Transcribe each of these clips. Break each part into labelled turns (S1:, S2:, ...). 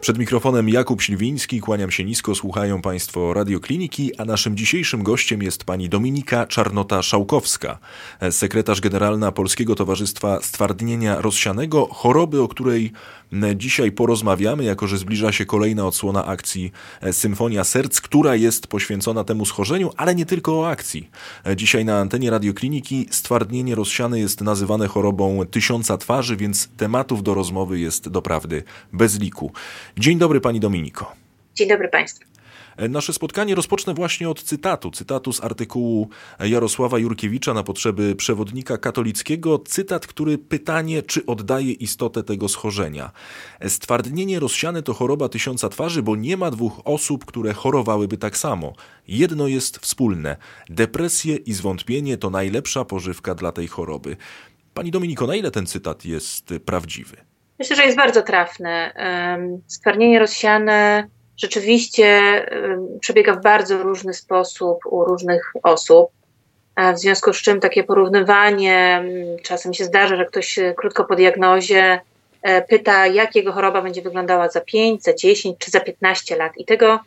S1: Przed mikrofonem Jakub Śliwiński, kłaniam się nisko, słuchają Państwo Radiokliniki, a naszym dzisiejszym gościem jest pani Dominika Czarnota-Szałkowska, sekretarz generalna Polskiego Towarzystwa Stwardnienia Rozsianego, choroby, o której dzisiaj porozmawiamy, jako że zbliża się kolejna odsłona akcji Symfonia Serc, która jest poświęcona temu schorzeniu, ale nie tylko o akcji. Dzisiaj na antenie Radiokliniki stwardnienie rozsiane jest nazywane chorobą tysiąca twarzy, więc tematów do rozmowy jest doprawdy bez liku. Dzień dobry Pani Dominiko.
S2: Dzień dobry Państwu.
S1: Nasze spotkanie rozpocznę właśnie od cytatu. Cytatu z artykułu Jarosława Jurkiewicza na potrzeby przewodnika katolickiego. Cytat, który pytanie, czy oddaje istotę tego schorzenia. Stwardnienie rozsiane to choroba tysiąca twarzy, bo nie ma dwóch osób, które chorowałyby tak samo. Jedno jest wspólne. Depresje i zwątpienie to najlepsza pożywka dla tej choroby. Pani Dominiko, na ile ten cytat jest prawdziwy?
S2: Myślę, że jest bardzo trafny. Stwardnienie rozsiane rzeczywiście przebiega w bardzo różny sposób u różnych osób. W związku z czym takie porównywanie, czasem się zdarza, że ktoś krótko po diagnozie e, pyta, jak jego choroba będzie wyglądała za 5, za 10 czy za 15 lat. I tego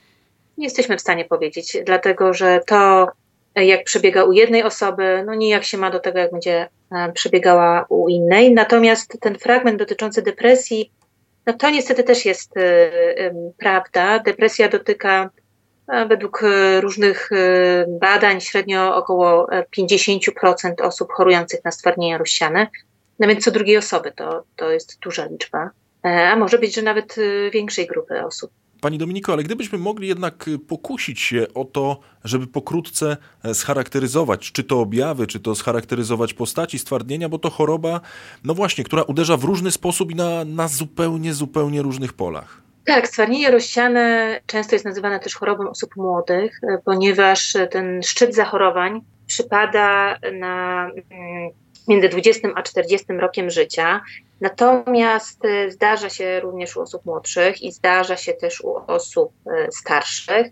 S2: nie jesteśmy w stanie powiedzieć, dlatego że to, jak przebiega u jednej osoby, no nijak się ma do tego, jak będzie e, przebiegała u innej. Natomiast ten fragment dotyczący depresji no to niestety też jest y, prawda. Depresja dotyka według y, różnych badań średnio około 50% osób chorujących na stwardnienie rozsiane. No więc co drugiej osoby to, to jest duża liczba, e, a może być, że nawet większej grupy osób.
S1: Pani Dominiko, ale gdybyśmy mogli jednak y, pokusić się o to, żeby pokrótce e, scharakteryzować, czy to objawy, czy to scharakteryzować postaci stwardnienia, bo to choroba, no właśnie, która uderza w różny sposób i na, na zupełnie, zupełnie różnych polach.
S2: Tak, stwardnienie rozsiane często jest nazywane też chorobą osób młodych, e, ponieważ ten szczyt zachorowań przypada na mm, między 20 a 40 rokiem życia. Natomiast e, zdarza się również u osób młodszych i zdarza się też u osób e, starszych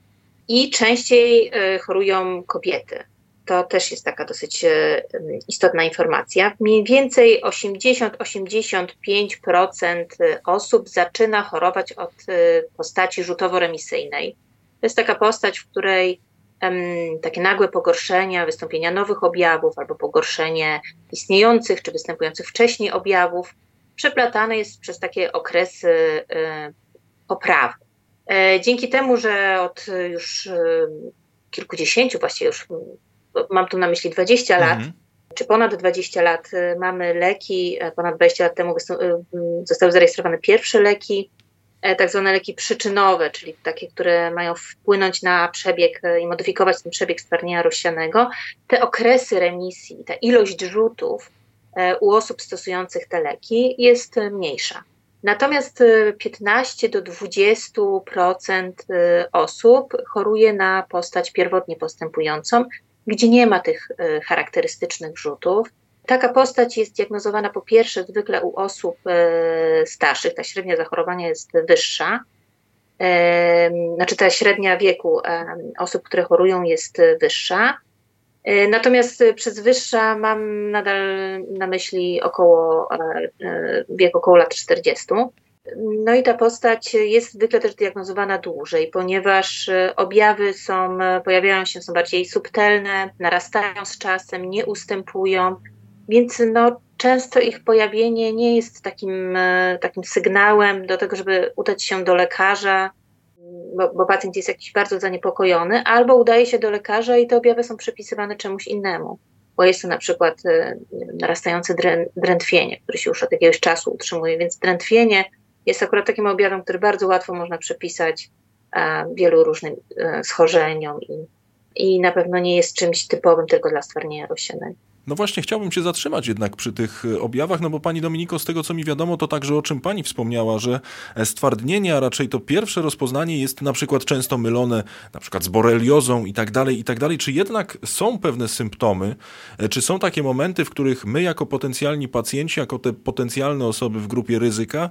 S2: i częściej e, chorują kobiety. To też jest taka dosyć istotna informacja. Mniej więcej 80-85% osób zaczyna chorować od postaci rzutowo-remisyjnej. To jest taka postać, w której takie nagłe pogorszenia, wystąpienia nowych objawów albo pogorszenie istniejących czy występujących wcześniej objawów przeplatane jest przez takie okresy e, poprawy. E, dzięki temu, że od już e, kilkudziesięciu, właściwie już mam tu na myśli 20 lat, mhm. czy ponad 20 lat mamy leki, ponad 20 lat temu zostały zarejestrowane pierwsze leki, tak zwane leki przyczynowe, czyli takie, które mają wpłynąć na przebieg i modyfikować ten przebieg stwardnienia rozsianego. Te okresy remisji, ta ilość rzutów u osób stosujących te leki jest mniejsza. Natomiast 15 e, do 20% e, osób choruje na postać pierwotnie postępującą, gdzie nie ma tych charakterystycznych rzutów. Taka postać jest diagnozowana po pierwsze zwykle u osób starszych, ta średnia zachorowania jest wyższa. Znaczy ta średnia wieku osób, które chorują jest wyższa. E, natomiast e, przez wyższa mam nadal na myśli około e, wiek około lat 40. No i ta postać jest zwykle też diagnozowana dłużej, ponieważ objawy są, pojawiają się, są bardziej subtelne, narastają z czasem, nie ustępują, więc no, często ich pojawienie nie jest takim, takim sygnałem do tego, żeby udać się do lekarza, bo, bo, pacjent jest jakiś bardzo zaniepokojony, albo udaje się do lekarza i te objawy są przypisywane czemuś innemu. Bo jest to na przykład e, narastające drętwienie, które się już od jakiegoś czasu utrzymuje, więc drętwienie jest akurat takim objawem, który bardzo łatwo można przypisać e, wielu różnym e, schorzeniom i, i na pewno nie jest czymś typowym tylko dla stwardnienia rozsianego.
S1: No właśnie, chciałbym się zatrzymać jednak przy tych e, objawach, no bo pani Dominiko, z tego co mi wiadomo, to także o czym pani wspomniała, że e, stwardnienie, a raczej to pierwsze rozpoznanie jest na przykład często mylone na przykład z boreliozą i tak dalej, i tak dalej. Czy jednak są pewne symptomy, e, czy są takie momenty, w których my jako potencjalni pacjenci, jako te potencjalne osoby w grupie ryzyka,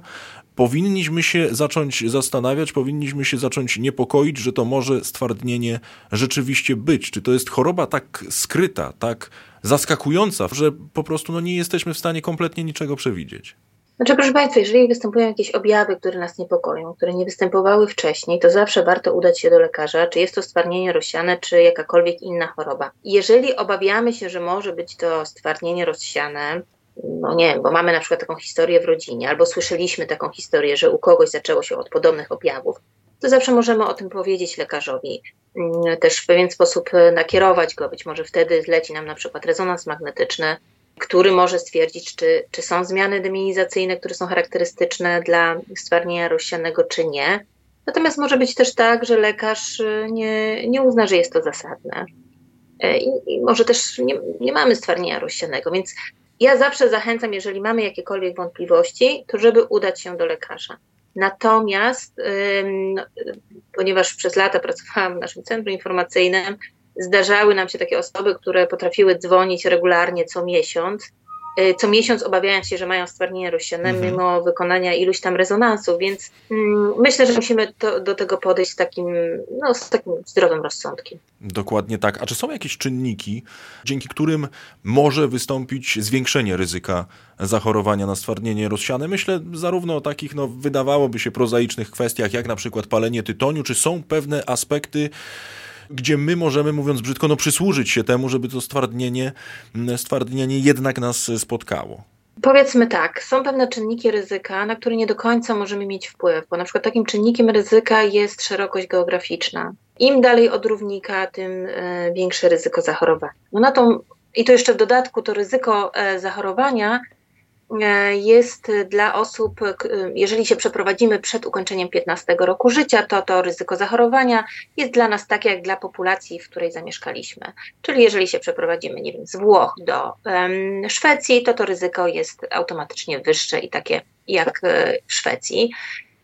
S1: powinniśmy się zacząć zastanawiać, powinniśmy się zacząć niepokoić, że to może stwardnienie rzeczywiście być. Czy to jest choroba tak skryta, tak zaskakująca, że po prostu no, nie jesteśmy w stanie kompletnie niczego przewidzieć?
S2: Znaczy, proszę Państwa, jeżeli występują jakieś objawy, które nas niepokoją, które nie występowały wcześniej, to zawsze warto udać się do lekarza, czy jest to stwardnienie rozsiane, czy jakakolwiek inna choroba. Jeżeli obawiamy się, że może być to stwardnienie rozsiane, no nie wiem, bo mamy na przykład taką historię w rodzinie, albo słyszeliśmy taką historię, że u kogoś zaczęło się od podobnych objawów, to zawsze możemy o tym powiedzieć lekarzowi. Mm, też w pewien sposób nakierować go, być może wtedy zleci nam na przykład rezonans magnetyczny, który może stwierdzić, czy, czy są zmiany deminizacyjne, które są charakterystyczne dla stwardnienia rozsianego, czy nie. Natomiast może być też tak, że lekarz y, nie, nie uzna, że jest to zasadne. E, I, i może też nie, nie mamy stwardnienia rozsianego, więc ja zawsze zachęcam, jeżeli mamy jakiekolwiek wątpliwości, to żeby udać się do lekarza. Natomiast, ym, ponieważ przez lata pracowałam w naszym centrum informacyjnym, zdarzały nam się takie osoby, które potrafiły dzwonić regularnie co miesiąc, co miesiąc obawiając się, że mają stwardnienie rozsiane, mhm. mimo wykonania iluś tam rezonansów, więc mm, myślę, że musimy to, do tego podejść z takim, no, z takim zdrowym rozsądkiem.
S1: Dokładnie tak. A czy są jakieś czynniki, dzięki którym może wystąpić zwiększenie ryzyka zachorowania na stwardnienie rozsiane? Myślę zarówno o takich, no, wydawałoby się prozaicznych kwestiach, jak na przykład palenie tytoniu, czy są pewne aspekty, gdzie my możemy, mówiąc brzydko, no przysłużyć się temu, żeby to stwardnienie, stwardnienie jednak nas spotkało.
S2: Powiedzmy tak, są pewne czynniki ryzyka, na które nie do końca możemy mieć wpływ, bo na przykład takim czynnikiem ryzyka jest szerokość geograficzna. Im dalej od równika, tym e, większe ryzyko zachorowania. No na tą, I to jeszcze w dodatku to ryzyko e, zachorowania jest dla osób, jeżeli się przeprowadzimy przed ukończeniem 15 roku życia, to to ryzyko zachorowania jest dla nas takie jak dla populacji, w której zamieszkaliśmy. Czyli jeżeli się przeprowadzimy, nie wiem, z Włoch do um, Szwecji, to to ryzyko jest automatycznie wyższe i takie jak e, w Szwecji.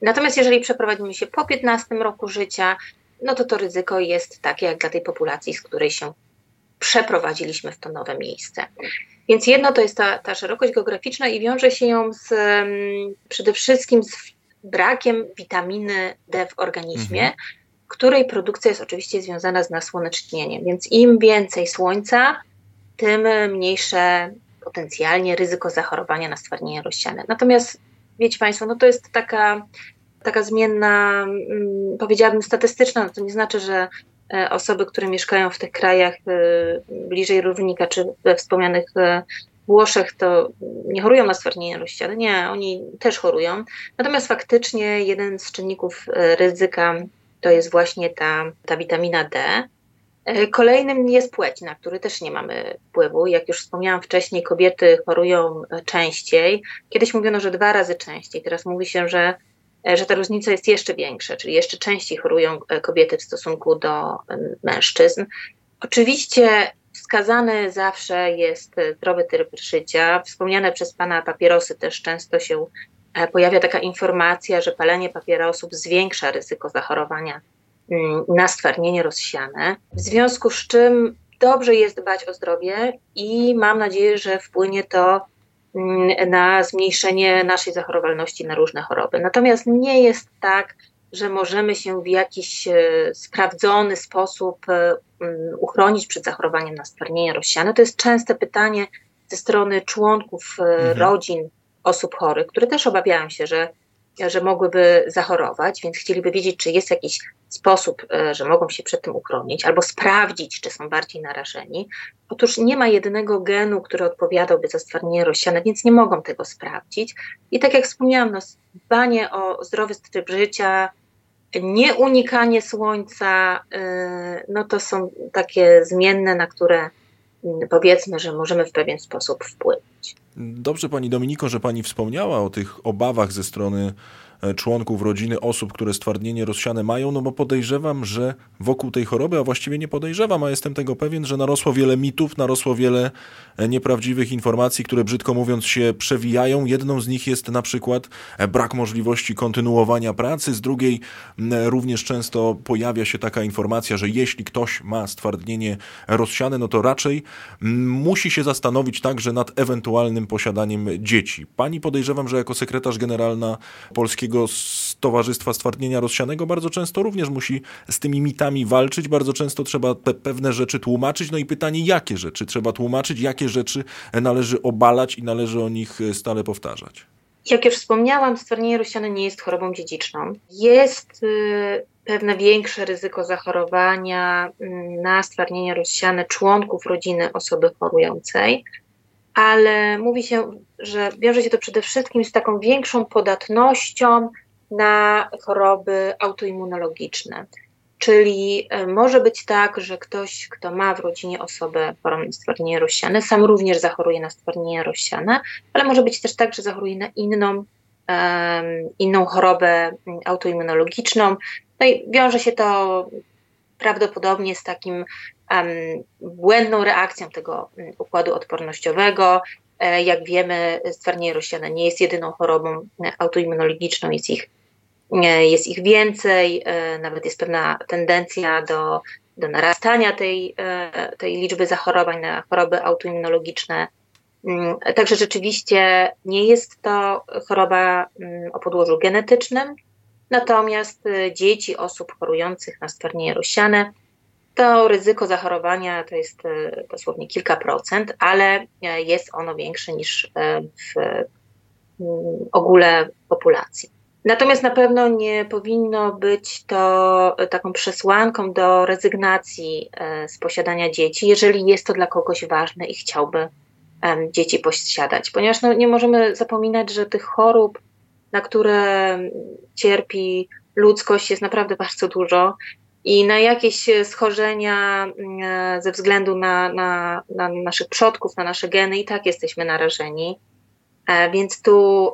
S2: Natomiast jeżeli przeprowadzimy się po 15 roku życia, no to to ryzyko jest takie jak dla tej populacji, z której się przeprowadziliśmy w to nowe miejsce. Więc jedno to jest ta, ta szerokość geograficzna i wiąże się ją z, przede wszystkim z brakiem witaminy D w organizmie, mhm. której produkcja jest oczywiście związana z nasłonecznieniem. Więc im więcej słońca, tym mniejsze potencjalnie ryzyko zachorowania na stwardnienie rozsiane. Natomiast wiecie Państwo, no to jest taka, taka zmienna, mm, powiedziałabym statystyczna, no to nie znaczy, że osoby, które mieszkają w tych krajach e, bliżej równika, czy we wspomnianych e, Włoszech, to nie chorują na stwardnienie rozsiane. Nie, oni też chorują. Natomiast faktycznie jeden z czynników ryzyka to jest właśnie ta, ta witamina D. Kolejnym jest płeć, na który też nie mamy wpływu. Jak już wspomniałam wcześniej, kobiety chorują częściej. Kiedyś mówiono, że dwa razy częściej. Teraz mówi się, że E, że ta różnica jest jeszcze większa, czyli jeszcze częściej chorują e, kobiety w stosunku do mężczyzn. Oczywiście wskazany zawsze jest zdrowy tryb życia. Wspomniane przez Pana papierosy też często się e, pojawia taka informacja, że palenie papierosów zwiększa ryzyko zachorowania mm, na stwardnienie rozsiane. W związku z czym dobrze jest dbać o zdrowie i mam nadzieję, że wpłynie to na zmniejszenie naszej zachorowalności na różne choroby. Natomiast nie jest tak, że możemy się w jakiś e, sprawdzony sposób e, mm, uchronić przed zachorowaniem na stwardnienie rozsiane. To jest częste pytanie ze strony członków e, mhm. rodzin osób chorych, które też obawiają się, że że mogłyby zachorować, więc chcieliby wiedzieć, czy jest jakiś sposób, e, że mogą się przed tym uchronić, albo sprawdzić, czy są bardziej narażeni. Otóż nie ma jednego genu, który odpowiadałby za stwardnienie rozsiane, więc nie mogą tego sprawdzić. I tak jak wspomniałam, no, dbanie o zdrowy tryb życia, nie unikanie słońca, e, no to są takie zmienne, na które powiedzmy, że możemy w pewien sposób wpłynąć.
S1: Dobrze Pani Dominiko, że Pani wspomniała o tych obawach ze strony członków rodziny osób, które stwardnienie rozsiane mają, no bo podejrzewam, że wokół tej choroby, a właściwie nie podejrzewam, a jestem tego pewien, że narosło wiele mitów, narosło wiele e, nieprawdziwych informacji, które brzydko mówiąc się przewijają. Jedną z nich jest na przykład e, brak możliwości kontynuowania pracy, z drugiej również często pojawia się taka informacja, że jeśli ktoś ma stwardnienie rozsiane, no to raczej musi się zastanowić także nad ewentualnym posiadaniem dzieci. Pani podejrzewam, że jako sekretarz generalna Polskiego Towarzystwa Stwardnienia Rozsianego bardzo często również musi z tymi mitami walczyć, bardzo często trzeba te pewne rzeczy tłumaczyć. No i pytanie, jakie rzeczy trzeba tłumaczyć, jakie rzeczy należy obalać i należy o nich stale powtarzać.
S2: Jak już wspomniałam, stwardnienie rozsiane nie jest chorobą dziedziczną. Jest y, pewne większe ryzyko zachorowania mm, na stwardnienie rozsiane członków rodziny osoby chorującej, ale mówi się, że wiąże się to przede wszystkim z taką większą podatnością na choroby autoimmunologiczne. Czyli e, może być tak, że ktoś, kto ma w rodzinie osobę chorą na stwardnienie rozsiane, sam również zachoruje na stwardnienie rozsiane, ale może być też tak, że zachoruje na inną, inną chorobę autoimmunologiczną. No i wiąże się to prawdopodobnie z takim um, błędną reakcją tego układu odpornościowego. E, jak wiemy, stwardnienie rozsiane nie jest jedyną chorobą autoimmunologiczną, jest ich jest ich więcej, e, nawet jest pewna tendencja do, do narastania tej, e, tej liczby zachorowań na choroby autoimmunologiczne. Mm, także rzeczywiście nie jest to choroba mm, o podłożu genetycznym, natomiast e, dzieci osób chorujących na stwardnienie rozsiane to ryzyko zachorowania to jest dosłownie kilka procent, ale jest ono większe niż w mm, ogóle populacji. Natomiast na pewno nie powinno być to taką przesłanką do rezygnacji e, z posiadania dzieci, jeżeli jest to dla kogoś ważne i chciałby dzieci posiadać. Ponieważ no, nie możemy zapominać, że tych chorób, na które cierpi ludzkość, jest naprawdę bardzo dużo. I na jakieś schorzenia e, ze względu na, na, na naszych przodków, na nasze geny, i tak jesteśmy narażeni. E, więc tu,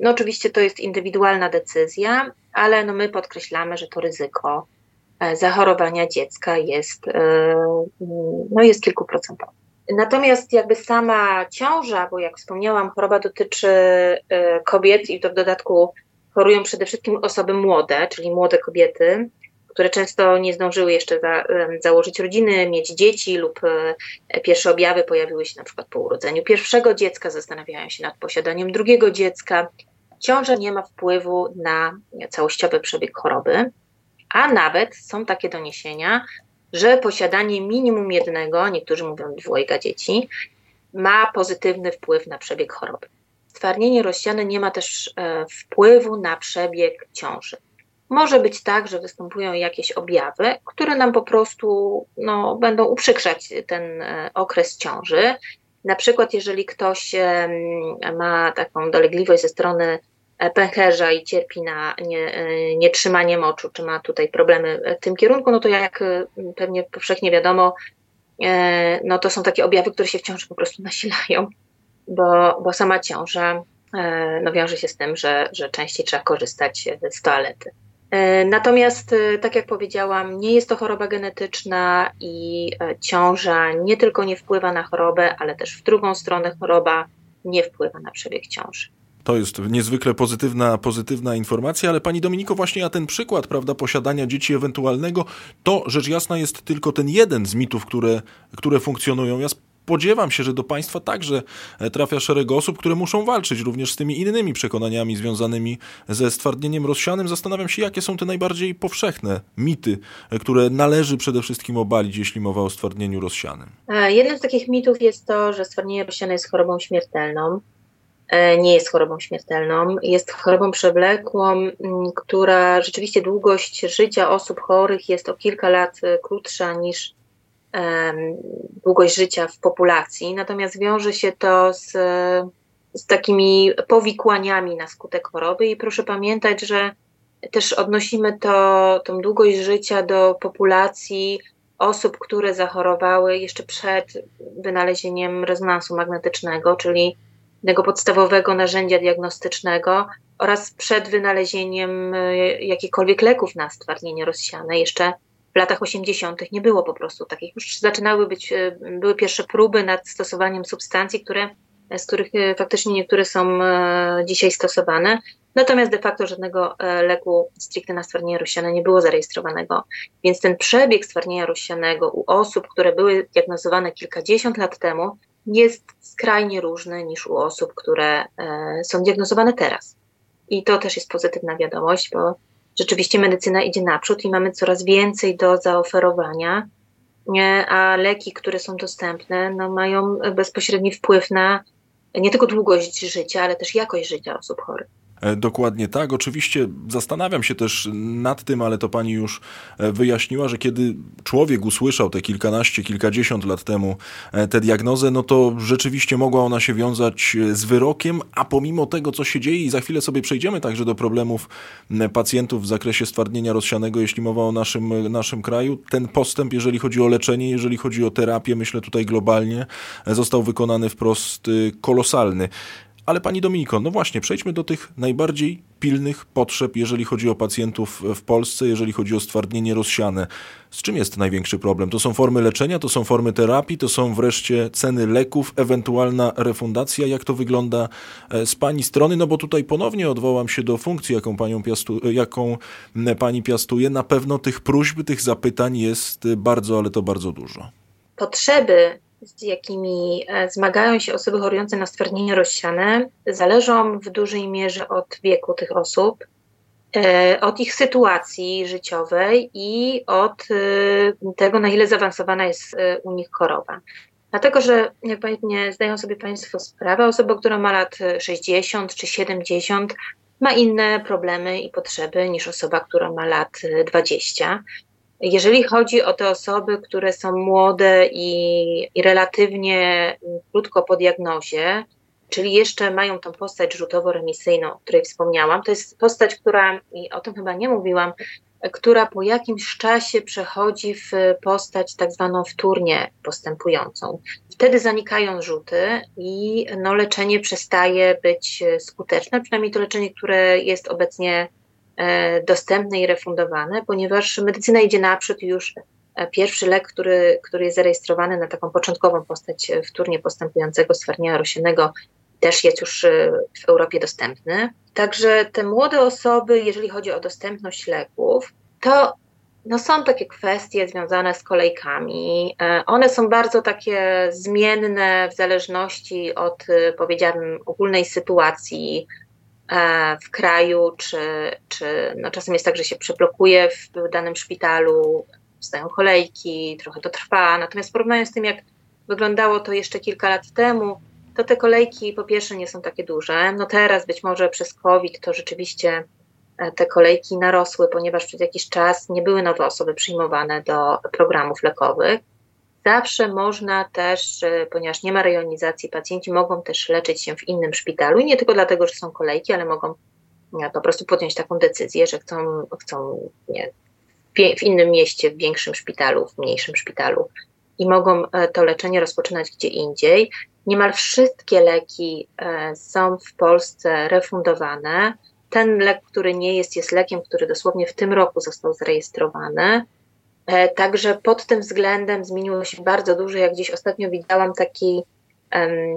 S2: no oczywiście to jest indywidualna decyzja, ale no my podkreślamy, że to ryzyko e, zachorowania dziecka jest, e, no jest kilkuprocentowe. Natomiast jakby sama ciąża, bo jak wspomniałam, choroba dotyczy kobiet i to w dodatku chorują przede wszystkim osoby młode, czyli młode kobiety, które często nie zdążyły jeszcze za, założyć rodziny, mieć dzieci lub e, pierwsze objawy pojawiły się na przykład po urodzeniu pierwszego dziecka, zastanawiają się nad posiadaniem drugiego dziecka. Ciąża nie ma wpływu na całościowy przebieg choroby, a nawet są takie doniesienia, że posiadanie minimum jednego, niektórzy mówią dwojga dzieci, ma pozytywny wpływ na przebieg choroby. Stwardnienie rozsiane nie ma też e, wpływu na przebieg ciąży. Może być tak, że występują jakieś objawy, które nam po prostu no, będą uprzykrzać ten e, okres ciąży. Na przykład, jeżeli ktoś ma taką dolegliwość ze strony e, pęcherza i cierpi na nie, e, nietrzymanie moczu, czy ma tutaj problemy w tym kierunku, no to jak pewnie powszechnie wiadomo, no to są takie objawy, które się w ciąży po prostu nasilają, bo, bo sama ciąża no wiąże się z tym, że, że częściej trzeba korzystać z toalety. E, natomiast, e, tak jak powiedziałam, nie jest to choroba genetyczna i e, ciąża nie tylko nie wpływa na chorobę, ale też w drugą stronę choroba nie wpływa na przebieg ciąży.
S1: To jest niezwykle pozytywna, pozytywna informacja, ale pani Dominiko, właśnie a ten przykład, prawda, posiadania dzieci ewentualnego, to rzecz jasna jest tylko ten jeden z mitów, które, które funkcjonują. Ja spodziewam się, że do państwa także e, trafia szereg osób, które muszą walczyć również z tymi innymi przekonaniami związanymi ze stwardnieniem rozsianym. Zastanawiam się, jakie są te najbardziej powszechne mity, e, które należy przede wszystkim obalić, jeśli mowa o stwardnieniu rozsianym.
S2: E, jednym z takich mitów jest to, że stwardnienie rozsiane jest chorobą śmiertelną nie jest chorobą śmiertelną, jest chorobą przewlekłą, która rzeczywiście długość życia osób chorych jest o kilka lat krótsza niż długość życia w populacji, natomiast wiąże się to z, z takimi powikłaniami na skutek choroby i proszę pamiętać, że też odnosimy to, tą długość życia do populacji osób, które zachorowały jeszcze przed wynalezieniem rezonansu magnetycznego, czyli tego podstawowego narzędzia diagnostycznego oraz przed wynalezieniem e, jakichkolwiek leków na stwardnienie rozsiane, jeszcze w latach 80. nie było po prostu takich. Już zaczynały być, e, były pierwsze próby nad stosowaniem substancji, które, z których e, faktycznie niektóre są e, dzisiaj stosowane. Natomiast de facto żadnego leku stricte na stwardnienie rozsiane nie było zarejestrowanego. Więc ten przebieg stwardnienia rozsianego u osób, które były diagnozowane kilkadziesiąt lat temu, jest skrajnie różny niż u osób, które są diagnozowane teraz. I to też jest pozytywna wiadomość, bo rzeczywiście medycyna idzie naprzód i mamy coraz więcej do zaoferowania, a leki, które są dostępne, no, mają bezpośredni wpływ na nie tylko długość życia, ale też jakość życia osób chorych.
S1: E, dokładnie tak. Oczywiście zastanawiam się też nad tym, ale to pani już e, wyjaśniła, że kiedy człowiek usłyszał te kilkanaście, kilkadziesiąt lat temu e, tę diagnozę, no to rzeczywiście mogła ona się wiązać z wyrokiem, a pomimo tego, co się dzieje, i za chwilę sobie przejdziemy także do problemów pacjentów w zakresie stwardnienia rozsianego, jeśli mowa o naszym, naszym kraju, ten postęp, jeżeli chodzi o leczenie, jeżeli chodzi o terapię, myślę tutaj globalnie, został wykonany wprost kolosalny. Ale pani Dominiko, no właśnie, przejdźmy do tych najbardziej pilnych potrzeb, jeżeli chodzi o pacjentów w Polsce, jeżeli chodzi o stwardnienie rozsiane. Z czym jest największy problem? To są formy leczenia, to są formy terapii, to są wreszcie ceny leków, ewentualna refundacja. Jak to wygląda e, z pani strony? No bo tutaj ponownie odwołam się do funkcji, jaką, panią piastu, e, jaką pani piastuje. Na pewno tych próśb, tych zapytań jest bardzo, ale to bardzo dużo.
S2: Potrzeby z jakimi e, zmagają się osoby chorujące na stwardnienie rozsiane, zależą w dużej mierze od wieku tych osób, e, od ich sytuacji życiowej i od e, tego, na ile zaawansowana jest u nich choroba. Dlatego, że jak pewnie zdają sobie Państwo sprawę, osoba, która ma lat 60 czy 70, ma inne problemy i potrzeby niż osoba, która ma lat 20. Jeżeli chodzi o te osoby, które są młode i, i relatywnie krótko po diagnozie, czyli jeszcze mają tą postać rzutowo-remisyjną, o której wspomniałam, to jest postać, która, i o tym chyba nie mówiłam, która po jakimś czasie przechodzi w postać tak zwaną wtórnie postępującą. Wtedy zanikają rzuty i no, leczenie przestaje być skuteczne, przynajmniej to leczenie, które jest obecnie dostępne i refundowane, ponieważ medycyna idzie naprzód już e, pierwszy lek, który, który jest zarejestrowany na taką początkową postać e, wtórnie postępującego stwardnienia rosiennego, też jest już w Europie dostępny. Także te młode osoby, jeżeli chodzi o dostępność leków, to no są takie kwestie związane z kolejkami. One są bardzo takie zmienne w zależności od, powiedziałabym, ogólnej sytuacji E, w kraju, czy, czy no czasem jest tak, że się przeblokuje w danym szpitalu, wstają kolejki, trochę to trwa. Natomiast porównując z tym, jak wyglądało to jeszcze kilka lat temu, to te kolejki po pierwsze nie są takie duże. No teraz być może przez COVID to rzeczywiście e, te kolejki narosły, ponieważ przez jakiś czas nie były nowe osoby przyjmowane do programów lekowych. Zawsze można też, e, ponieważ nie ma rejonizacji, pacjenci mogą też leczyć się w innym szpitalu nie tylko dlatego, że są kolejki, ale mogą po prostu podjąć taką decyzję, że chcą, chcą nie, w innym mieście, w większym szpitalu, w mniejszym szpitalu i mogą e, to leczenie rozpoczynać gdzie indziej. Niemal wszystkie leki e, są w Polsce refundowane. Ten lek, który nie jest, jest lekiem, który dosłownie w tym roku został zarejestrowany. E, także pod tym względem zmieniło się bardzo dużo. Jak gdzieś ostatnio widziałam taki,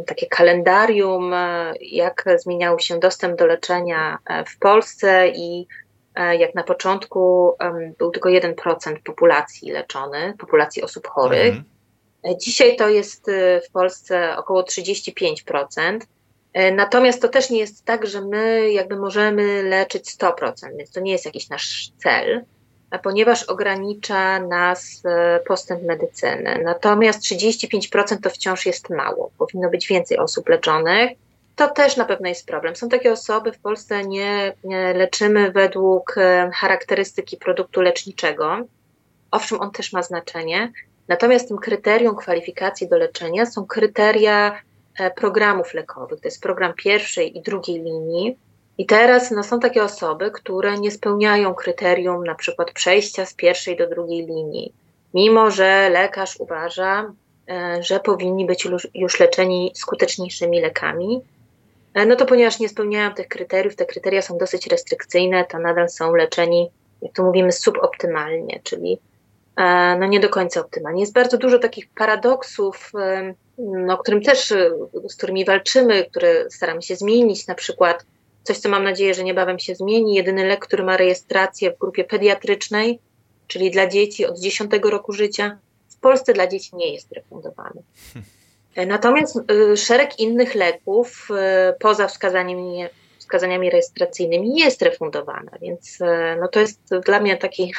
S2: takie kalendarium, e, jak zmieniał się dostęp do leczenia e, w Polsce i jak na początku był tylko 1% populacji leczony, populacji osób chorych. Mhm. Dzisiaj to jest w Polsce około 35%. Natomiast to też nie jest tak, że my jakby możemy leczyć 100%, więc to nie jest jakiś nasz cel ponieważ ogranicza nas e, postęp medycyny. Natomiast 35% to wciąż jest mało. Powinno być więcej osób leczonych. To też na pewno jest problem. Są takie osoby, w Polsce nie, nie leczymy według e, charakterystyki produktu leczniczego. Owszem, on też ma znaczenie. Natomiast tym kryterium kwalifikacji do leczenia są kryteria e, programów lekowych. To jest program pierwszej i drugiej linii i teraz no, są takie osoby, które nie spełniają kryterium na przykład przejścia z pierwszej do drugiej linii, mimo że lekarz uważa, e, że powinni być już leczeni skuteczniejszymi lekami. E, no to ponieważ nie spełniają tych kryteriów, te kryteria są dosyć restrykcyjne, to nadal są leczeni, jak to mówimy, suboptymalnie, czyli e, no nie do końca optymalnie. Jest bardzo dużo takich paradoksów, no, którym też, z którymi walczymy, które staramy się zmienić, na przykład Coś, co mam nadzieję, że niebawem się zmieni. Jedyny lek, który ma rejestrację w grupie pediatrycznej, czyli dla dzieci od 10 roku życia, w Polsce dla dzieci nie jest refundowany. Natomiast szereg innych leków poza wskazaniami, wskazaniami rejestracyjnymi jest refundowana, więc no to jest dla mnie taki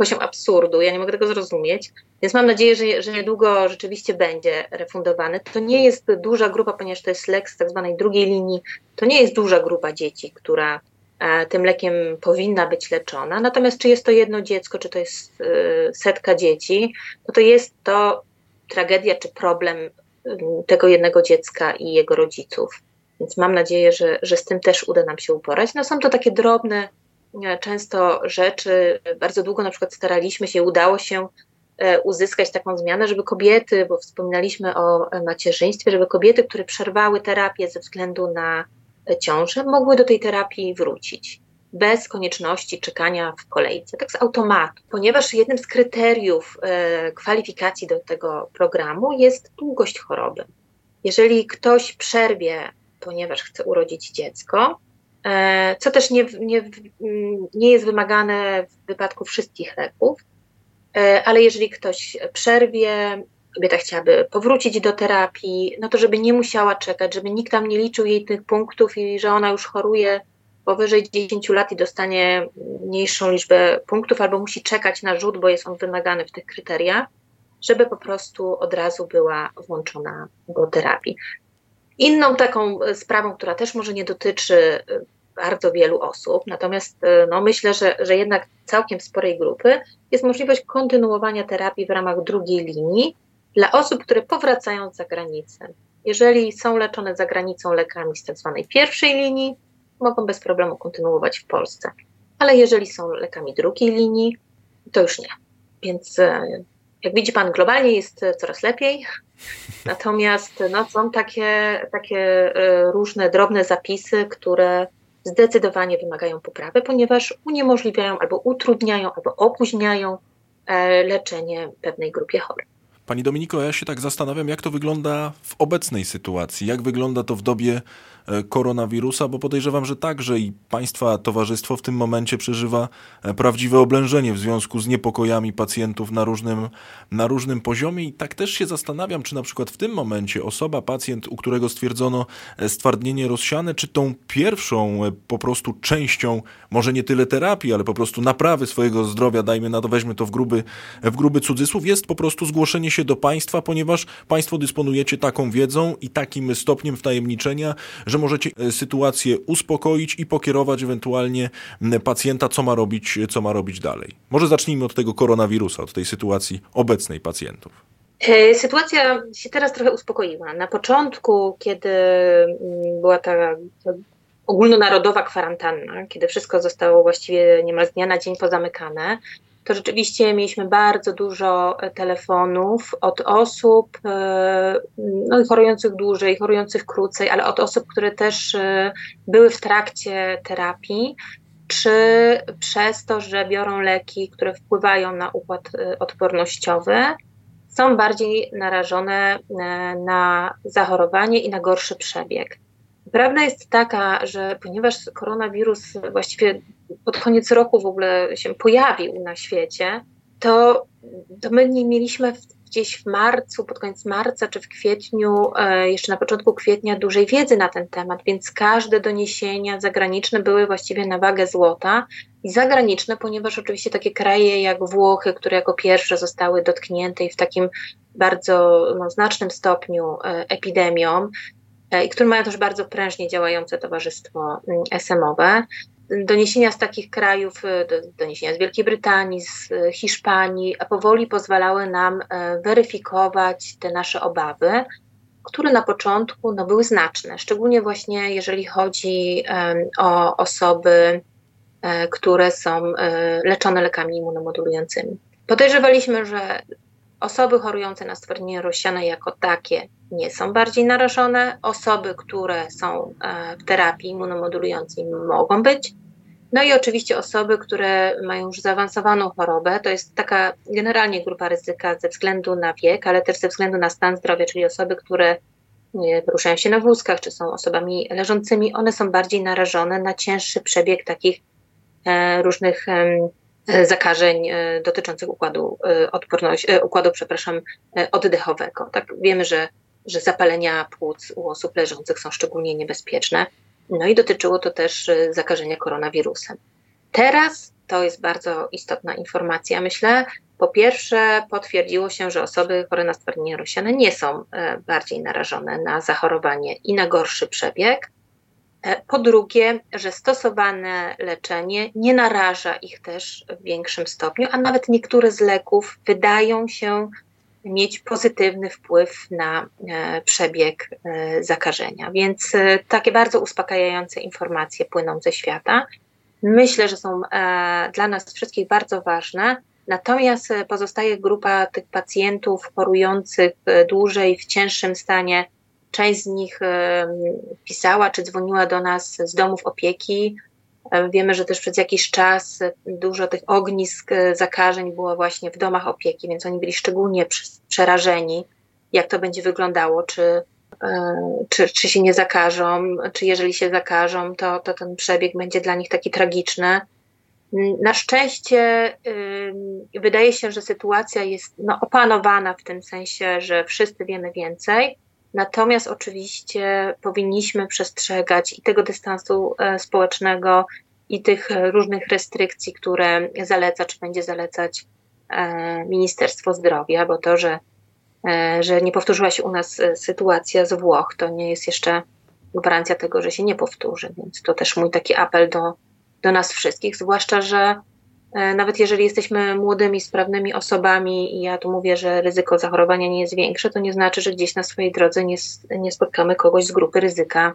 S2: poziom absurdu. Ja nie mogę tego zrozumieć. Więc mam nadzieję, że, że niedługo rzeczywiście będzie refundowany. To nie jest duża grupa, ponieważ to jest lek z tak zwanej drugiej linii. To nie jest duża grupa dzieci, która e, tym lekiem powinna być leczona. Natomiast czy jest to jedno dziecko, czy to jest e, setka dzieci, no to jest to tragedia czy problem tego jednego dziecka i jego rodziców. Więc mam nadzieję, że, że z tym też uda nam się uporać. No są to takie drobne często rzeczy. Bardzo długo na przykład staraliśmy się, udało się e, uzyskać taką zmianę, żeby kobiety, bo wspominaliśmy o macierzyństwie, żeby kobiety, które przerwały terapię ze względu na ciążę, mogły do tej terapii wrócić bez konieczności czekania w kolejce, tak z automatu, ponieważ jednym z kryteriów e, kwalifikacji do tego programu jest długość choroby. Jeżeli ktoś przerwie, ponieważ chce urodzić dziecko, E, co też nie, nie, nie jest wymagane w wypadku wszystkich leków, e, ale jeżeli ktoś przerwie, kobieta chciałaby powrócić do terapii, no to żeby nie musiała czekać, żeby nikt tam nie liczył jej tych punktów i że ona już choruje powyżej 10 lat i dostanie mniejszą liczbę punktów, albo musi czekać na rzut, bo jest on wymagany w tych kryteriach, żeby po prostu od razu była włączona do terapii. Inną taką e, sprawą, która też może nie dotyczy e, bardzo wielu osób, natomiast e, no, myślę, że, że jednak całkiem sporej grupy, jest możliwość kontynuowania terapii w ramach drugiej linii dla osób, które powracają z zagranicy. Jeżeli są leczone za granicą lekami z tzw. Tak pierwszej linii, mogą bez problemu kontynuować w Polsce. Ale jeżeli są lekami drugiej linii, to już nie. Więc jak widzi Pan, globalnie jest coraz lepiej. Natomiast no, są takie, takie e, różne drobne zapisy, które zdecydowanie wymagają poprawy, ponieważ uniemożliwiają albo utrudniają, albo opóźniają e, leczenie pewnej grupie chorych.
S1: Pani Dominiko, ja się tak zastanawiam, jak to wygląda w obecnej sytuacji, jak wygląda to w dobie koronawirusa, bo podejrzewam, że także i Państwa towarzystwo w tym momencie przeżywa e, prawdziwe oblężenie w związku z niepokojami pacjentów na różnym, na różnym poziomie. I tak też się zastanawiam, czy na przykład w tym momencie osoba, pacjent, u którego stwierdzono e, stwardnienie rozsiane, czy tą pierwszą po prostu częścią, może nie tyle terapii, ale po prostu naprawy swojego zdrowia, dajmy na to, weźmy to w gruby, w gruby cudzysłów, jest po prostu zgłoszenie się do Państwa, ponieważ Państwo dysponujecie taką wiedzą i takim stopniem wtajemniczenia, że możecie e, sytuację uspokoić i pokierować ewentualnie pacjenta, co ma robić, co ma robić dalej. Może zacznijmy od tego koronawirusa, od tej sytuacji obecnej pacjentów.
S2: E, sytuacja się teraz trochę uspokoiła. Na początku, kiedy była ta ogólnonarodowa kwarantanna, kiedy wszystko zostało właściwie niemal z dnia na dzień pozamykane, to rzeczywiście mieliśmy bardzo dużo e, telefonów od osób e, no, chorujących dłużej, chorujących krócej, ale od osób, które też e, były w trakcie terapii, czy przez to, że biorą leki, które wpływają na układ odpornościowy, są bardziej narażone na zachorowanie i na gorszy przebieg. Prawda jest taka, że ponieważ koronawirus właściwie pod koniec roku w ogóle się pojawił na świecie, to, to my nie mieliśmy gdzieś w marcu, pod koniec marca czy w kwietniu, e, jeszcze na początku kwietnia, dużej wiedzy na ten temat, więc każde doniesienia zagraniczne były właściwie na wagę złota. I zagraniczne, ponieważ oczywiście takie kraje jak Włochy, które jako pierwsze zostały dotknięte i w takim bardzo no, znacznym stopniu e, epidemią, e, i które mają też bardzo prężnie działające towarzystwo mm, SM-owe, doniesienia z takich krajów, e, doniesienia z Wielkiej Brytanii, z e, Hiszpanii, a powoli pozwalały nam e, weryfikować te nasze obawy, które na początku no, były znaczne, szczególnie właśnie jeżeli chodzi o osoby, które są leczone lekami immunomodulującymi. Podejrzewaliśmy, że osoby chorujące na stwardnienie rozsiane jako takie nie są bardziej narażone, osoby, które są w terapii immunomodulującej mogą być, no i oczywiście osoby, które mają już zaawansowaną chorobę, to jest taka generalnie grupa ryzyka ze względu na wiek, ale też ze względu na stan zdrowia, czyli osoby, które poruszają się na wózkach, czy są osobami leżącymi, one są bardziej narażone na cięższy przebieg takich e, różnych e, zakażeń e, dotyczących układu odporności, układu, przepraszam, oddechowego. Tak wiemy, że że zapalenia płuc u osób leżących są szczególnie niebezpieczne. No i dotyczyło to też y, zakażenia koronawirusem. Teraz to jest bardzo istotna informacja, myślę. Po pierwsze, potwierdziło się, że osoby chore na stwardnienie rozsiane nie są e, bardziej narażone na zachorowanie i na gorszy przebieg. E, po drugie, że stosowane leczenie nie naraża ich też w większym stopniu, a nawet niektóre z leków wydają się mieć pozytywny wpływ na e, przebieg zakażenia. Więc takie bardzo uspokajające informacje płyną ze świata myślę, że są e, dla nas wszystkich bardzo ważne. Natomiast e, pozostaje grupa tych pacjentów chorujących e, dłużej w cięższym stanie. Część z nich pisała czy dzwoniła do nas z domów opieki. Wiemy, że też przez jakiś czas dużo tych ognisk zakażeń było właśnie w domach opieki, więc oni byli szczególnie przerażeni, jak to będzie wyglądało, czy E, czy, czy się nie zakażą, czy jeżeli się zakażą, to, to ten przebieg będzie dla nich taki tragiczny. Na szczęście wydaje się, że sytuacja jest no, opanowana w tym sensie, że wszyscy wiemy więcej. Natomiast oczywiście powinniśmy przestrzegać i tego dystansu e, społecznego, i tych różnych restrykcji, które zaleca, czy będzie zalecać e, Ministerstwo Zdrowia, bo to, że E, że nie powtórzyła się u nas e, sytuacja z Włoch, to nie jest jeszcze gwarancja tego, że się nie powtórzy. Więc to też mój taki apel do, do nas wszystkich, zwłaszcza, że e, nawet jeżeli jesteśmy młodymi, sprawnymi osobami i ja tu mówię, że ryzyko zachorowania nie jest większe, to nie znaczy, że gdzieś na swojej drodze nie, nie spotkamy kogoś z grupy ryzyka,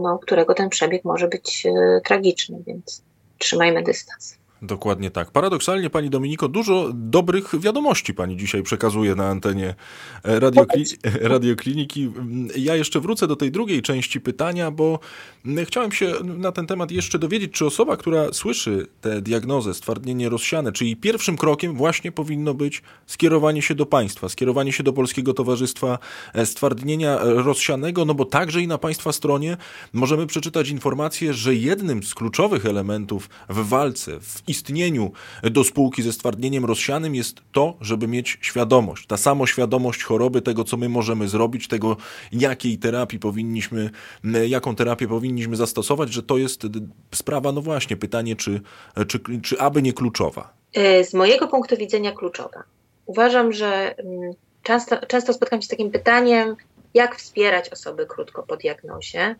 S2: no, którego ten przebieg może być tragiczny, więc trzymajmy dystans.
S1: Dokładnie tak. Paradoksalnie, Pani Dominiko, dużo dobrych wiadomości Pani dzisiaj przekazuje na antenie radiokli radiokliniki. Ja jeszcze wrócę do tej drugiej części pytania, bo chciałem się na ten temat jeszcze dowiedzieć, czy osoba, która słyszy tę diagnozę, stwardnienie rozsiane, czyli pierwszym krokiem właśnie powinno być skierowanie się do państwa, skierowanie się do Polskiego Towarzystwa Stwardnienia Rozsianego, no bo także i na Państwa stronie możemy przeczytać informację, że jednym z kluczowych elementów w walce, w istnieniu do spółki ze stwardnieniem rozsianym jest to, żeby mieć świadomość. Ta samoświadomość choroby, tego co my możemy zrobić, tego jakiej terapii powinniśmy, jaką terapię powinniśmy zastosować, że to jest sprawa, no właśnie, pytanie, czy, czy, czy aby nie kluczowa.
S2: E, z mojego punktu widzenia kluczowa. Uważam, że mm, często, często spotkam się z takim pytaniem, jak wspierać osoby krótko po diagnozie.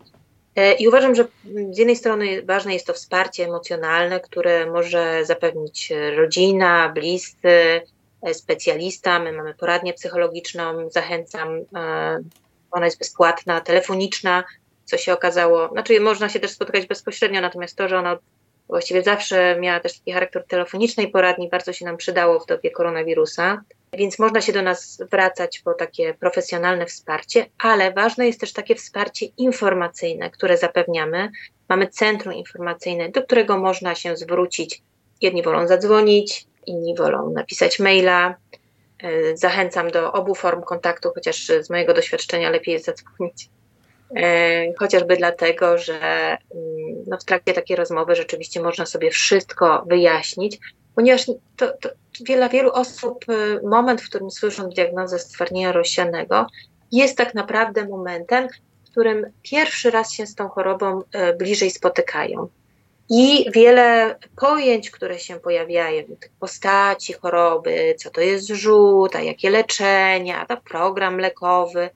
S2: E, I uważam, że z jednej strony ważne jest to wsparcie emocjonalne, które może zapewnić rodzina, bliscy, e, specjalista. My mamy poradnię psychologiczną, zachęcam, e, ona jest bezpłatna, telefoniczna, co się okazało. Znaczy, można się też spotkać bezpośrednio, natomiast to, że ona właściwie zawsze miała też taki charakter telefonicznej poradni, bardzo się nam przydało w dobie koronawirusa. Więc można się do nas zwracać po takie profesjonalne wsparcie, ale ważne jest też takie wsparcie informacyjne, które zapewniamy. Mamy centrum informacyjne, do którego można się zwrócić. Jedni wolą zadzwonić, inni wolą napisać maila. E, zachęcam do obu form kontaktu, chociaż z mojego doświadczenia lepiej jest zadzwonić. E, chociażby dlatego, że mm, no, w trakcie takiej rozmowy rzeczywiście można sobie wszystko wyjaśnić, ponieważ to, to dla wielu osób y, moment, w którym słyszą diagnozę stwardnienia rozsianego, jest tak naprawdę momentem, w którym pierwszy raz się z tą chorobą y, bliżej spotykają. I wiele pojęć, które się pojawiają, tych postaci choroby, co to jest rzut, a jakie leczenia, a program lekowy,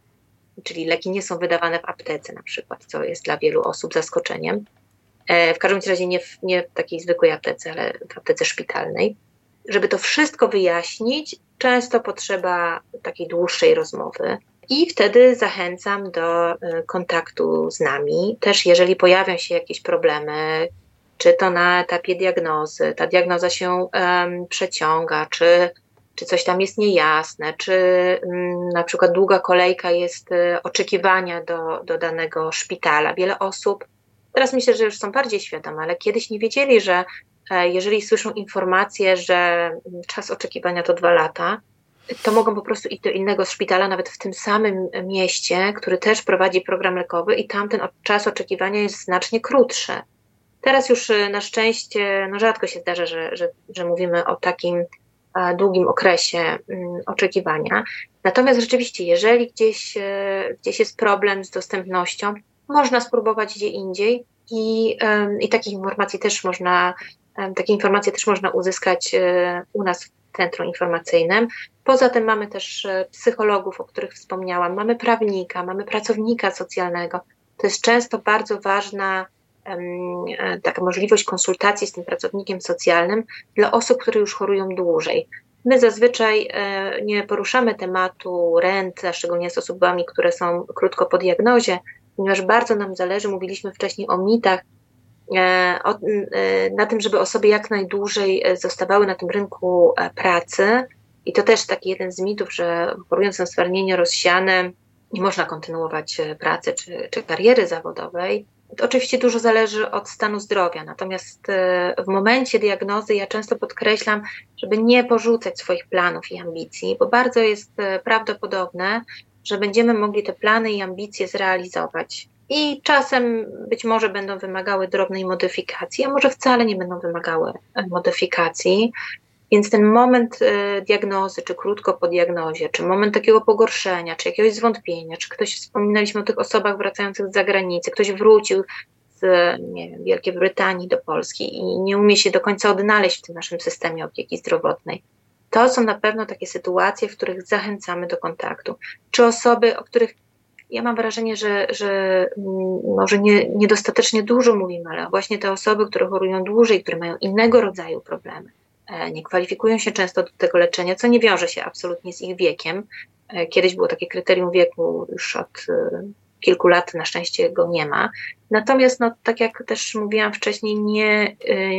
S2: czyli leki nie są wydawane w aptece na przykład, co jest dla wielu osób zaskoczeniem. E, w każdym razie nie w, nie w takiej zwykłej aptece, ale w aptece szpitalnej. Żeby to wszystko wyjaśnić, często potrzeba takiej dłuższej rozmowy. I wtedy zachęcam do e, kontaktu z nami. Też jeżeli pojawią się jakieś problemy, czy to na etapie diagnozy, ta diagnoza się um, przeciąga, czy, czy coś tam jest niejasne, czy um, na przykład długa kolejka jest um, oczekiwania do, do danego szpitala. Wiele osób Teraz myślę, że już są bardziej świadome, ale kiedyś nie wiedzieli, że e, jeżeli słyszą informację, że czas oczekiwania to dwa lata, to mogą po prostu iść do innego szpitala, nawet w tym samym mieście, który też prowadzi program lekowy, i tamten czas oczekiwania jest znacznie krótszy. Teraz już e, na szczęście, no rzadko się zdarza, że, że, że mówimy o takim długim okresie mm, oczekiwania. Natomiast rzeczywiście, jeżeli gdzieś, gdzieś jest problem z dostępnością, można spróbować gdzie indziej i, i takich informacji też można, takie informacje też można uzyskać u nas w centrum informacyjnym. Poza tym mamy też psychologów, o których wspomniałam, mamy prawnika, mamy pracownika socjalnego. To jest często bardzo ważna E, taka możliwość konsultacji z tym pracownikiem socjalnym dla osób, które już chorują dłużej. My zazwyczaj e, nie poruszamy tematu rent, a szczególnie z osobami, które są krótko po diagnozie, ponieważ bardzo nam zależy, mówiliśmy wcześniej o mitach, e, o, na tym, żeby osoby jak najdłużej zostawały na tym rynku pracy. I to też taki jeden z mitów, że chorując na stwardnienie rozsiane nie można kontynuować pracy czy, czy kariery zawodowej. Oczywiście dużo zależy od stanu zdrowia, natomiast e, w momencie diagnozy ja często podkreślam, żeby nie porzucać swoich planów i ambicji, bo bardzo jest e, prawdopodobne, że będziemy mogli te plany i ambicje zrealizować. I czasem być może będą wymagały drobnej modyfikacji, a może wcale nie będą wymagały e, modyfikacji. Więc ten moment y, diagnozy, czy krótko po diagnozie, czy moment takiego pogorszenia, czy jakiegoś zwątpienia, czy ktoś, wspominaliśmy o tych osobach wracających z zagranicy, ktoś wrócił z wiem, Wielkiej Brytanii do Polski i nie umie się do końca odnaleźć w tym naszym systemie opieki zdrowotnej. To są na pewno takie sytuacje, w których zachęcamy do kontaktu. Czy osoby, o których ja mam wrażenie, że, że mm, może nie, niedostatecznie dużo mówimy, ale właśnie te osoby, które chorują dłużej, które mają innego rodzaju problemy, E, nie kwalifikują się często do tego leczenia, co nie wiąże się absolutnie z ich wiekiem. E, kiedyś było takie kryterium wieku, już od e, kilku lat na szczęście go nie ma. Natomiast, no, tak jak też mówiłam wcześniej, nie,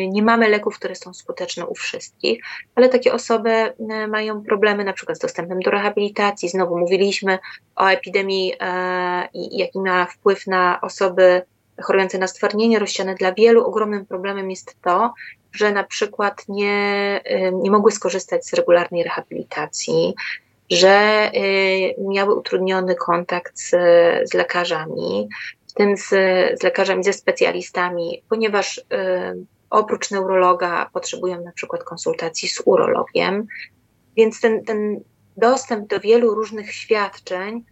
S2: nie mamy leków, które są skuteczne u wszystkich, ale takie osoby mają problemy na przykład z dostępem do rehabilitacji. Znowu mówiliśmy o epidemii i jaki ma wpływ na osoby chorujące na stwardnienie rozsiane. Dla wielu ogromnym problemem jest to, że na przykład nie, nie mogły skorzystać z regularnej rehabilitacji, że y, miały utrudniony kontakt z, z lekarzami, w tym z, z lekarzami, ze specjalistami, ponieważ y, oprócz neurologa potrzebują na przykład konsultacji z urologiem, więc ten, ten dostęp do wielu różnych świadczeń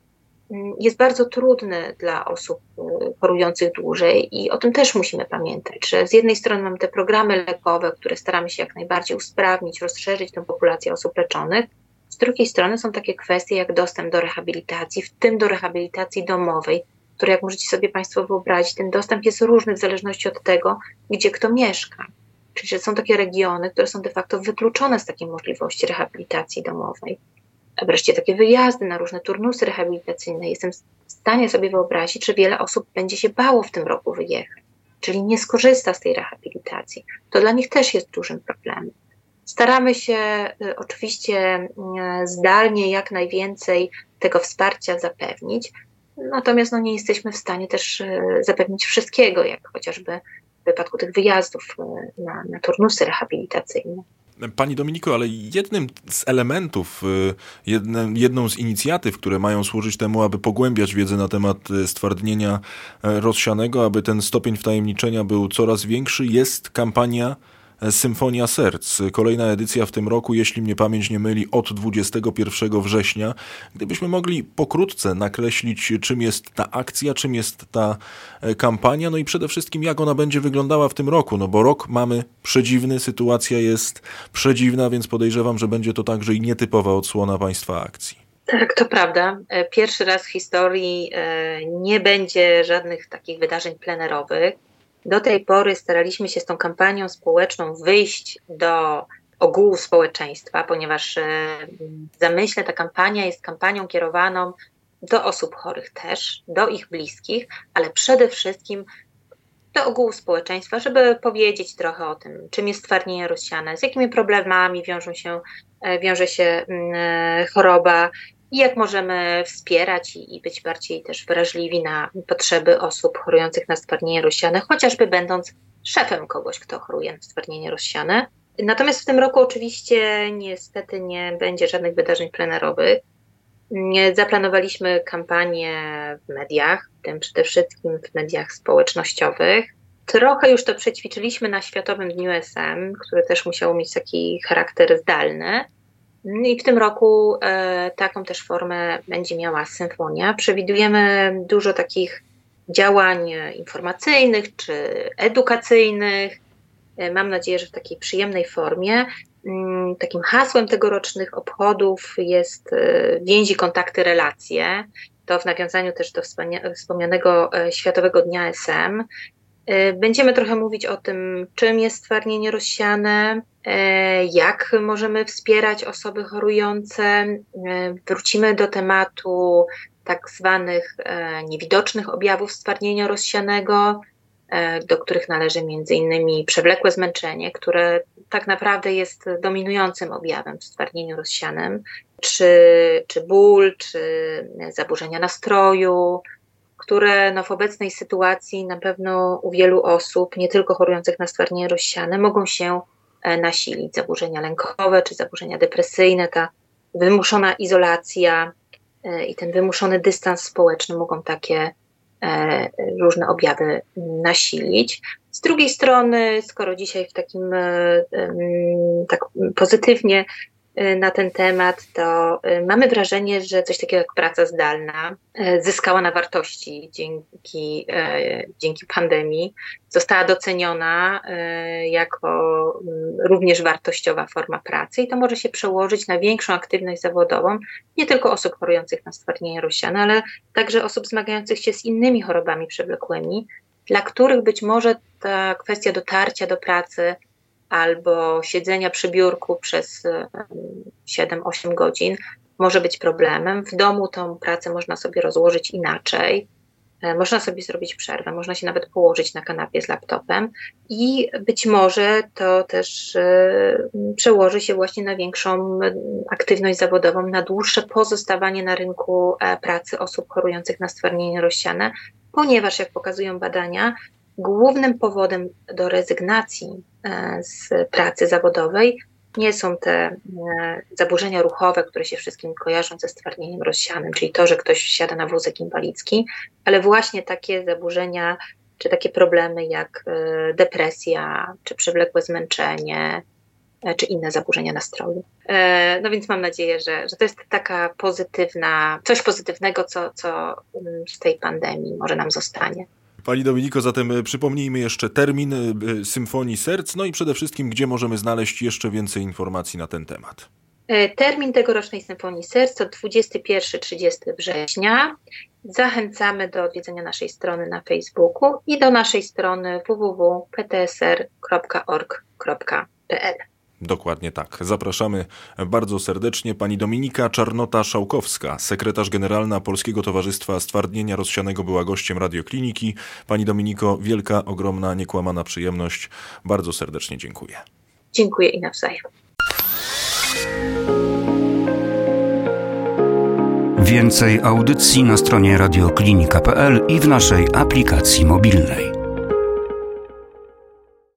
S2: jest bardzo trudny dla osób y, chorujących dłużej i o tym też musimy pamiętać, że z jednej strony mamy te programy lekowe, które staramy się jak najbardziej usprawnić, rozszerzyć tę populację osób leczonych, z drugiej strony są takie kwestie jak dostęp do rehabilitacji, w tym do rehabilitacji domowej, które jak możecie sobie Państwo wyobrazić, ten dostęp jest różny w zależności od tego, gdzie kto mieszka. Czyli są takie regiony, które są de facto wykluczone z takiej możliwości rehabilitacji domowej wreszcie takie wyjazdy na różne turnusy rehabilitacyjne. Jestem w stanie sobie wyobrazić, że wiele osób będzie się bało w tym roku wyjechać, czyli nie skorzysta z tej rehabilitacji. To dla nich też jest dużym problemem. Staramy się y, oczywiście y, zdalnie jak najwięcej tego wsparcia zapewnić, natomiast no, nie jesteśmy w stanie też y, zapewnić wszystkiego, jak chociażby w wypadku tych wyjazdów na, na turnusy rehabilitacyjne.
S1: Pani Dominiko, ale jednym z elementów, jedną z inicjatyw, które mają służyć temu, aby pogłębiać wiedzę na temat stwardnienia rozsianego, aby ten stopień wtajemniczenia był coraz większy, jest kampania Symfonia Serc. Kolejna edycja w tym roku, jeśli mnie pamięć nie myli, od 21 września. Gdybyśmy mogli pokrótce nakreślić, czym jest ta akcja, czym jest ta e, kampania, no i przede wszystkim jak ona będzie wyglądała w tym roku, no bo rok mamy przedziwny, sytuacja jest przedziwna, więc podejrzewam, że będzie to także i nietypowa odsłona Państwa akcji.
S2: Tak, to prawda. E, pierwszy raz w historii e, nie będzie żadnych takich wydarzeń plenerowych. Do tej pory staraliśmy się z tą kampanią społeczną wyjść do ogółu społeczeństwa, ponieważ e, w zamyśle ta kampania jest kampanią kierowaną do osób chorych też, do ich bliskich, ale przede wszystkim do ogółu społeczeństwa, żeby powiedzieć trochę o tym, czym jest twardnienie rozsiane, z jakimi problemami wiążą się, e, wiąże się mm, e, choroba, i jak możemy wspierać i, i być bardziej też wrażliwi na potrzeby osób chorujących na stwardnienie rozsiane, chociażby będąc szefem kogoś, kto choruje na stwardnienie rozsiane. Natomiast w tym roku oczywiście niestety nie będzie żadnych wydarzeń plenerowych. Zaplanowaliśmy kampanię w mediach, w tym przede wszystkim w mediach społecznościowych. Trochę już to przećwiczyliśmy na Światowym Dniu SM, który też musiał mieć taki charakter zdalny. I w tym roku taką też formę będzie miała symfonia. Przewidujemy dużo takich działań informacyjnych czy edukacyjnych. Mam nadzieję, że w takiej przyjemnej formie. Mm, takim hasłem tegorocznych obchodów jest e, więzi, kontakty, relacje. To w nawiązaniu też do wspomnianego e, Światowego Dnia SM. E, będziemy trochę mówić o tym, czym jest stwardnienie rozsiane, jak możemy wspierać osoby chorujące. Wrócimy do tematu tak zwanych niewidocznych objawów stwardnienia rozsianego, do których należy innymi przewlekłe zmęczenie, które tak naprawdę jest dominującym objawem w stwardnieniu rozsianym, czy, czy ból, czy zaburzenia nastroju, które no, w obecnej sytuacji na pewno u wielu osób, nie tylko chorujących na stwardnienie rozsiane, mogą się e, nasilić. Zaburzenia lękowe czy zaburzenia depresyjne, ta wymuszona izolacja e, i ten wymuszony dystans społeczny mogą takie E, różne objawy nasilić. Z drugiej strony, skoro dzisiaj w takim tak pozytywnie na ten temat, to y, mamy wrażenie, że coś takiego jak praca zdalna y, zyskała na wartości dzięki, dzięki pandemii, została doceniona jako mm, również wartościowa forma pracy i to może się przełożyć na większą aktywność zawodową nie tylko osób chorujących na stwardnienie rozsiane, ale także osób zmagających się z innymi chorobami przewlekłymi, dla których być może ta kwestia dotarcia do pracy albo siedzenia przy biurku przez 7-8 godzin może być problemem. W domu tą pracę można sobie rozłożyć inaczej. E, można sobie zrobić przerwę, można się nawet położyć na kanapie z laptopem i być może to też e, przełoży się właśnie na większą aktywność zawodową, na dłuższe pozostawanie na rynku e, pracy osób chorujących na stwardnienie rozsiane, ponieważ jak pokazują badania, głównym powodem do rezygnacji e, z pracy zawodowej nie są te e, zaburzenia ruchowe, które się wszystkim kojarzą ze stwardnieniem rozsianym, czyli to, że ktoś siada na wózek inwalidzki, ale właśnie takie zaburzenia czy takie problemy jak e, depresja, czy przewlekłe zmęczenie, czy inne zaburzenia nastroju. No więc mam nadzieję, że, że to jest taka pozytywna, coś pozytywnego, co, co z tej pandemii może nam zostanie.
S1: Pani Dominiko, zatem e, przypomnijmy jeszcze termin e, e, Symfonii Serc, no i przede wszystkim, gdzie możemy znaleźć jeszcze więcej informacji na ten temat.
S2: Termin tegorocznej Symfonii Serc to 21-30 września. Zachęcamy do odwiedzenia naszej strony na Facebooku i do naszej strony www.ptsr.org.pl.
S1: Dokładnie tak. Zapraszamy bardzo serdecznie pani Dominika Czarnota-Szałkowska, sekretarz generalna Polskiego Towarzystwa Stwardnienia Rozsianego była gościem radiokliniki. Pani Dominiko, wielka, ogromna, niekłamana przyjemność. Bardzo serdecznie dziękuję.
S2: Dziękuję i nawzajem.
S3: Więcej audycji na stronie radioklinika.pl i w naszej aplikacji mobilnej.